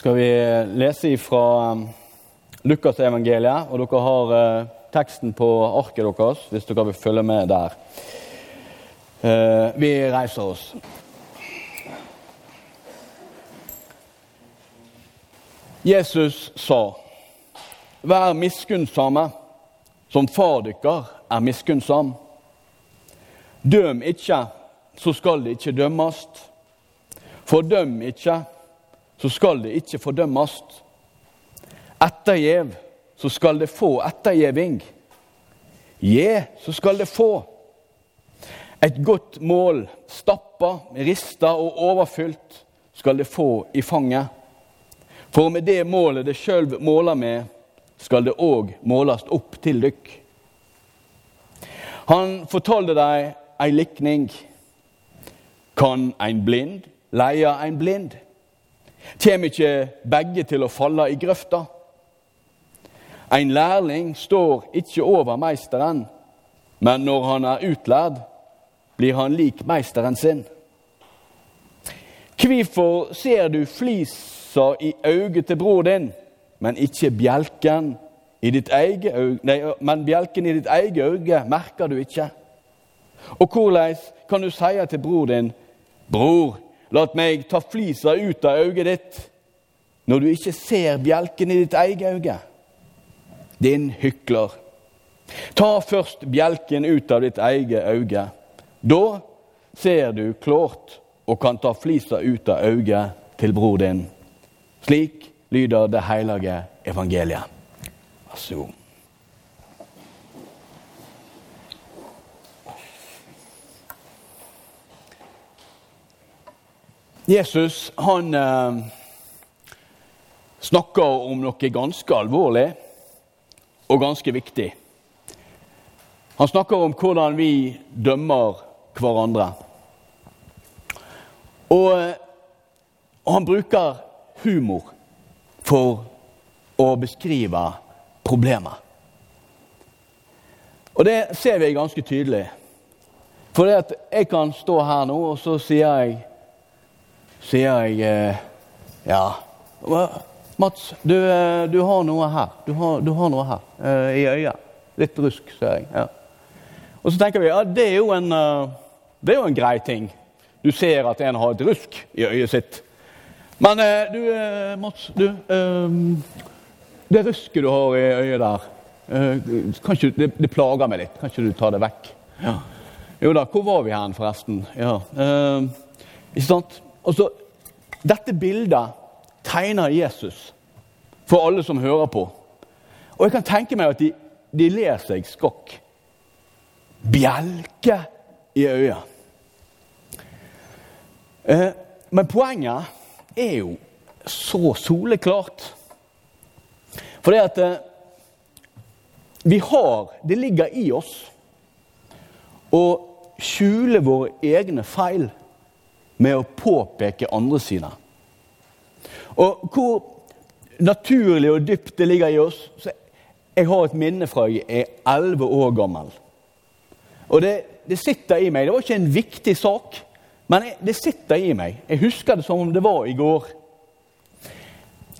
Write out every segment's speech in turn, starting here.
skal vi lese fra Lukasevangeliet, og dere har eh, teksten på arket deres hvis dere vil følge med der. Eh, vi reiser oss. Jesus sa, 'Vær miskunnsomme, som far dykker er miskunnsam.' 'Døm ikke, så skal det ikke dømmast.' 'Fordøm ikke, så skal det ikke fordømmast.' 'Ettergjev, så skal det få ettergjeving.' 'Gje, så skal det få.' Et godt mål, stappa, rista og overfylt, skal det få i fanget. For med det målet det sjøl måler med, skal det òg måles opp til dykk. Han fortalte deg ei likning. Kan ein blind leie ein blind? Kjem ikke begge til å falle i grøfta? En lærling står ikke over meisteren, men når han er utlærd, blir han lik meisteren sin. Hvorfor ser du flisa i øyet til bror din, men ikke bjelken i ditt eget øye, nei, men bjelken i ditt eget øye merker du ikke? Og hvordan kan du si til bror din, 'Bror, la meg ta flisa ut av øyet ditt', når du ikke ser bjelken i ditt eget øye? Din hykler. Ta først bjelken ut av ditt eget øye. Da ser du klart og kan ta flisa ut av øyet til bror din. Slik lyder det hellige evangeliet. Vær så god. Jesus han eh, snakker om noe ganske alvorlig og ganske viktig. Han snakker om hvordan vi dømmer hverandre. Og, og han bruker humor for å beskrive problemet. Og det ser vi ganske tydelig. For jeg kan stå her nå, og så sier jeg Sier jeg eh, Ja, Mats, du, eh, du, har noe her. Du har, du har noe her uh, i øyet. Litt rusk, ser jeg. Ja. Og så tenker vi ja, det er jo en, det er jo en grei ting. Du ser at en har et rusk i øyet sitt. Men du, Mats, du, det rusket du har i øyet der, ikke, det, det, plager meg litt. Kan ikke du ta det vekk? Ja. Jo da, hvor var vi hen, forresten? Ja. ikke sant? Altså, dette bildet tegner Jesus for alle som hører på. Og jeg kan tenke meg at de, de ler seg skokk. Bjelke i øyet. Eh, men poenget er jo så soleklart. For det at eh, vi har Det ligger i oss å skjule våre egne feil med å påpeke andre sine. Og hvor naturlig og dypt det ligger i oss så Jeg har et minne fra jeg er elleve år gammel. Og det, det, sitter i meg. Det var ikke en viktig sak, men det sitter i meg. Jeg husker det som om det var i går.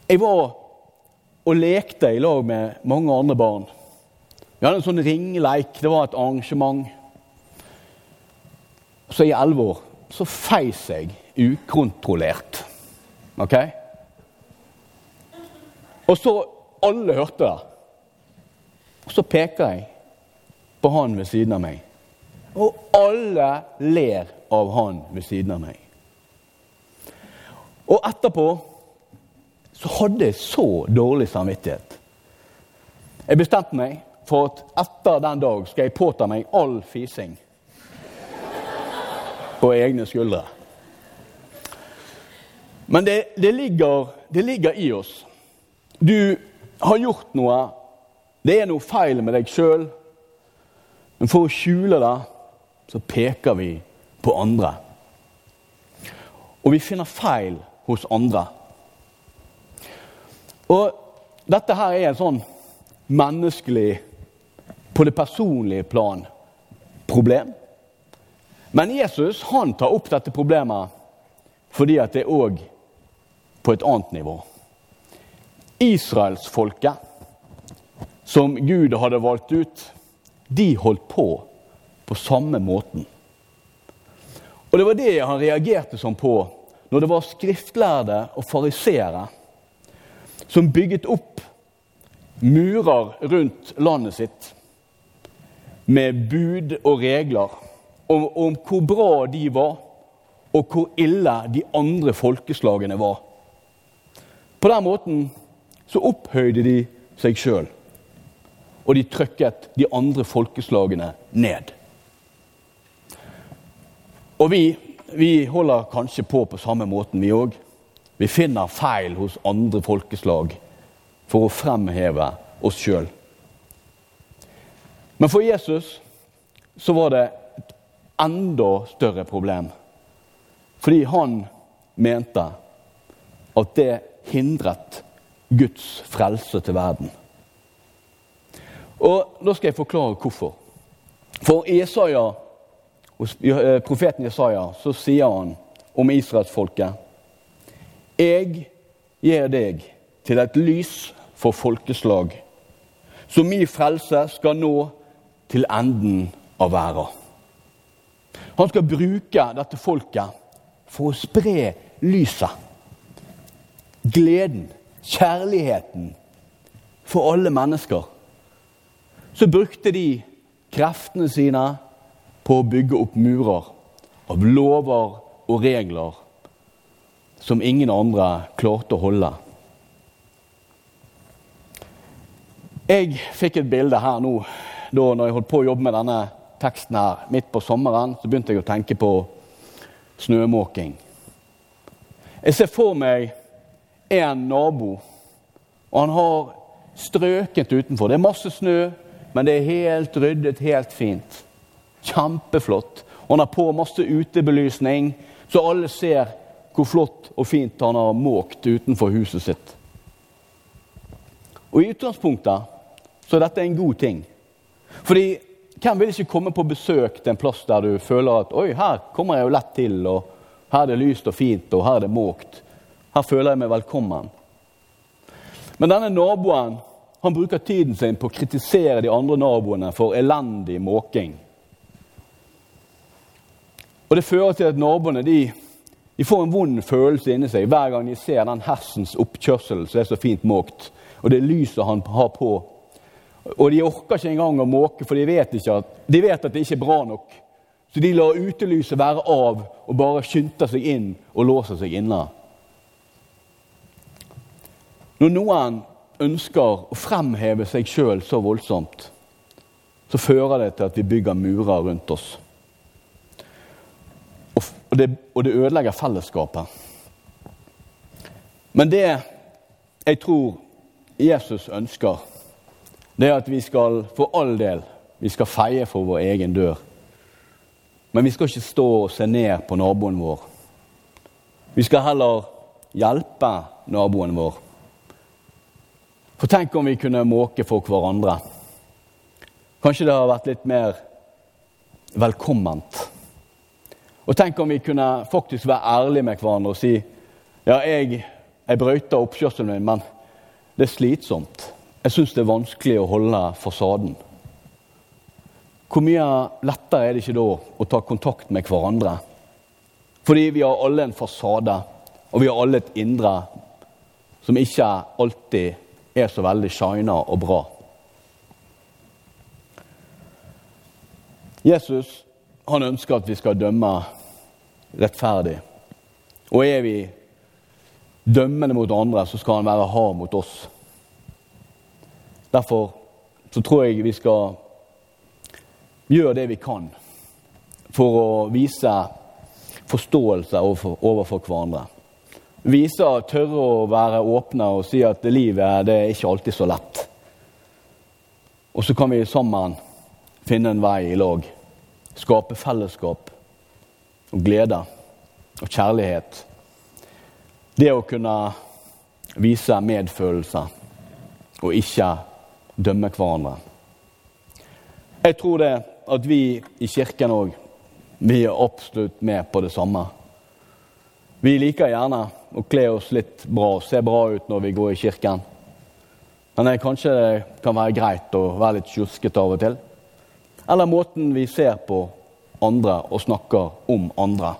Jeg var og lekte i lag med mange andre barn. Vi hadde en sånn ringleik. Det var et arrangement. Så i elleve år så feis jeg ukontrollert. OK? Og så Alle hørte det. Og så peker jeg på han ved siden av meg. Og alle ler av han ved siden av meg. Og etterpå så hadde jeg så dårlig samvittighet. Jeg bestemte meg for at etter den dag skal jeg påta meg all fising på egne skuldre. Men det, det, ligger, det ligger i oss. Du har gjort noe. Det er noe feil med deg sjøl. Men for å skjule det, så peker vi på andre. Og vi finner feil hos andre. Og dette her er en sånn menneskelig, på det personlige plan, problem. Men Jesus han tar opp dette problemet fordi at det er òg på et annet nivå. Israelsfolket, som Gud hadde valgt ut, de holdt på på samme måten. Og det var det han reagerte sånn på når det var skriftlærde og fariseere som bygget opp murer rundt landet sitt med bud og regler om, om hvor bra de var, og hvor ille de andre folkeslagene var. På den måten så opphøyde de seg sjøl, og de trykket de andre folkeslagene ned. Og vi, vi holder kanskje på på samme måten, vi òg. Vi finner feil hos andre folkeslag for å fremheve oss sjøl. Men for Jesus så var det et enda større problem. Fordi han mente at det hindret Guds frelse til verden. Og Da skal jeg forklare hvorfor. For i eh, profeten Jesaja så sier han om israelsfolket Jeg gir deg til et lys for folkeslag, så min frelse skal nå til enden av verden. Han skal bruke dette folket for å spre lyset. Gleden, kjærligheten for alle mennesker. Så brukte de kreftene sine på å bygge opp murer av lover og regler som ingen andre klarte å holde. Jeg fikk et bilde her nå da når jeg holdt på å jobbe med denne teksten her midt på sommeren, så begynte jeg å tenke på snømåking. Jeg ser for meg en nabo, og han har strøkent utenfor. Det er masse snø, men det er helt ryddet, helt fint. Kjempeflott. Og han har på masse utebelysning, så alle ser hvor flott og fint han har måkt utenfor huset sitt. Og I utgangspunktet så er dette en god ting. Fordi hvem vil ikke komme på besøk til en plass der du føler at oi, her kommer jeg jo lett til, og her er det lyst og fint, og her er det måkt. Her føler jeg meg velkommen. Men denne naboen han bruker tiden sin på å kritisere de andre naboene for elendig måking. Og Det fører til at naboene de, de får en vond følelse inni seg hver gang de ser den hersens oppkjørsel som er så fint måkt, og det lyset han har på og de orker ikke engang å måke, for de vet, at, de vet at det ikke er bra nok. Så de lar utelyset være av og bare skynder seg inn og låser seg inne. Når noen ønsker å fremheve seg sjøl så voldsomt, så fører det til at vi bygger murer rundt oss. Og det, og det ødelegger fellesskapet. Men det jeg tror Jesus ønsker, det er at vi skal for all del vi skal feie for vår egen dør. Men vi skal ikke stå og se ned på naboen vår. Vi skal heller hjelpe naboen vår. For tenk om vi kunne måke for hverandre. Kanskje det har vært litt mer velkomment. Og tenk om vi kunne faktisk være ærlige med hverandre og si ja, jeg, jeg brøyta oppkjørselen min, men det er slitsomt. Jeg syns det er vanskelig å holde fasaden. Hvor mye lettere er det ikke da å ta kontakt med hverandre? Fordi vi har alle en fasade, og vi har alle et indre som ikke alltid er så veldig shina og bra. Jesus han ønsker at vi skal dømme rettferdig. Og er vi dømmende mot andre, så skal han være hard mot oss. Derfor så tror jeg vi skal gjøre det vi kan for å vise forståelse overfor, hverandre. Vise og tørre å være åpne og si at livet det er ikke alltid så lett. Og så kan vi sammen finne en vei i lag. Skape fellesskap og glede og kjærlighet. Det å kunne vise medfølelse og ikke dømme hverandre. Jeg tror det at vi i kirken òg vi er absolutt med på det samme. Vi liker gjerne å kle oss litt bra og se bra ut når vi går i kirken. Men det kanskje det kan være greit å være litt sjuskete av og til. Eller måten vi ser på andre og snakker om andre.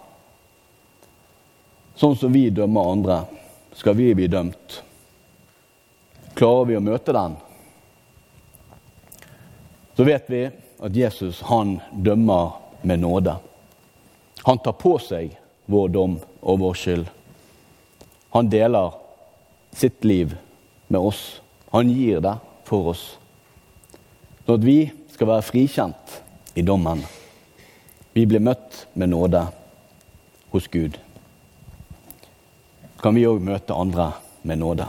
Sånn som vi dømmer andre, skal vi bli dømt. Klarer vi å møte den, så vet vi at Jesus han dømmer med nåde. Han tar på seg vår dom og vår skyld. Han deler sitt liv med oss. Han gir det for oss. Sånn at vi skal være frikjent i dommen. Vi blir møtt med nåde hos Gud. Kan vi òg møte andre med nåde.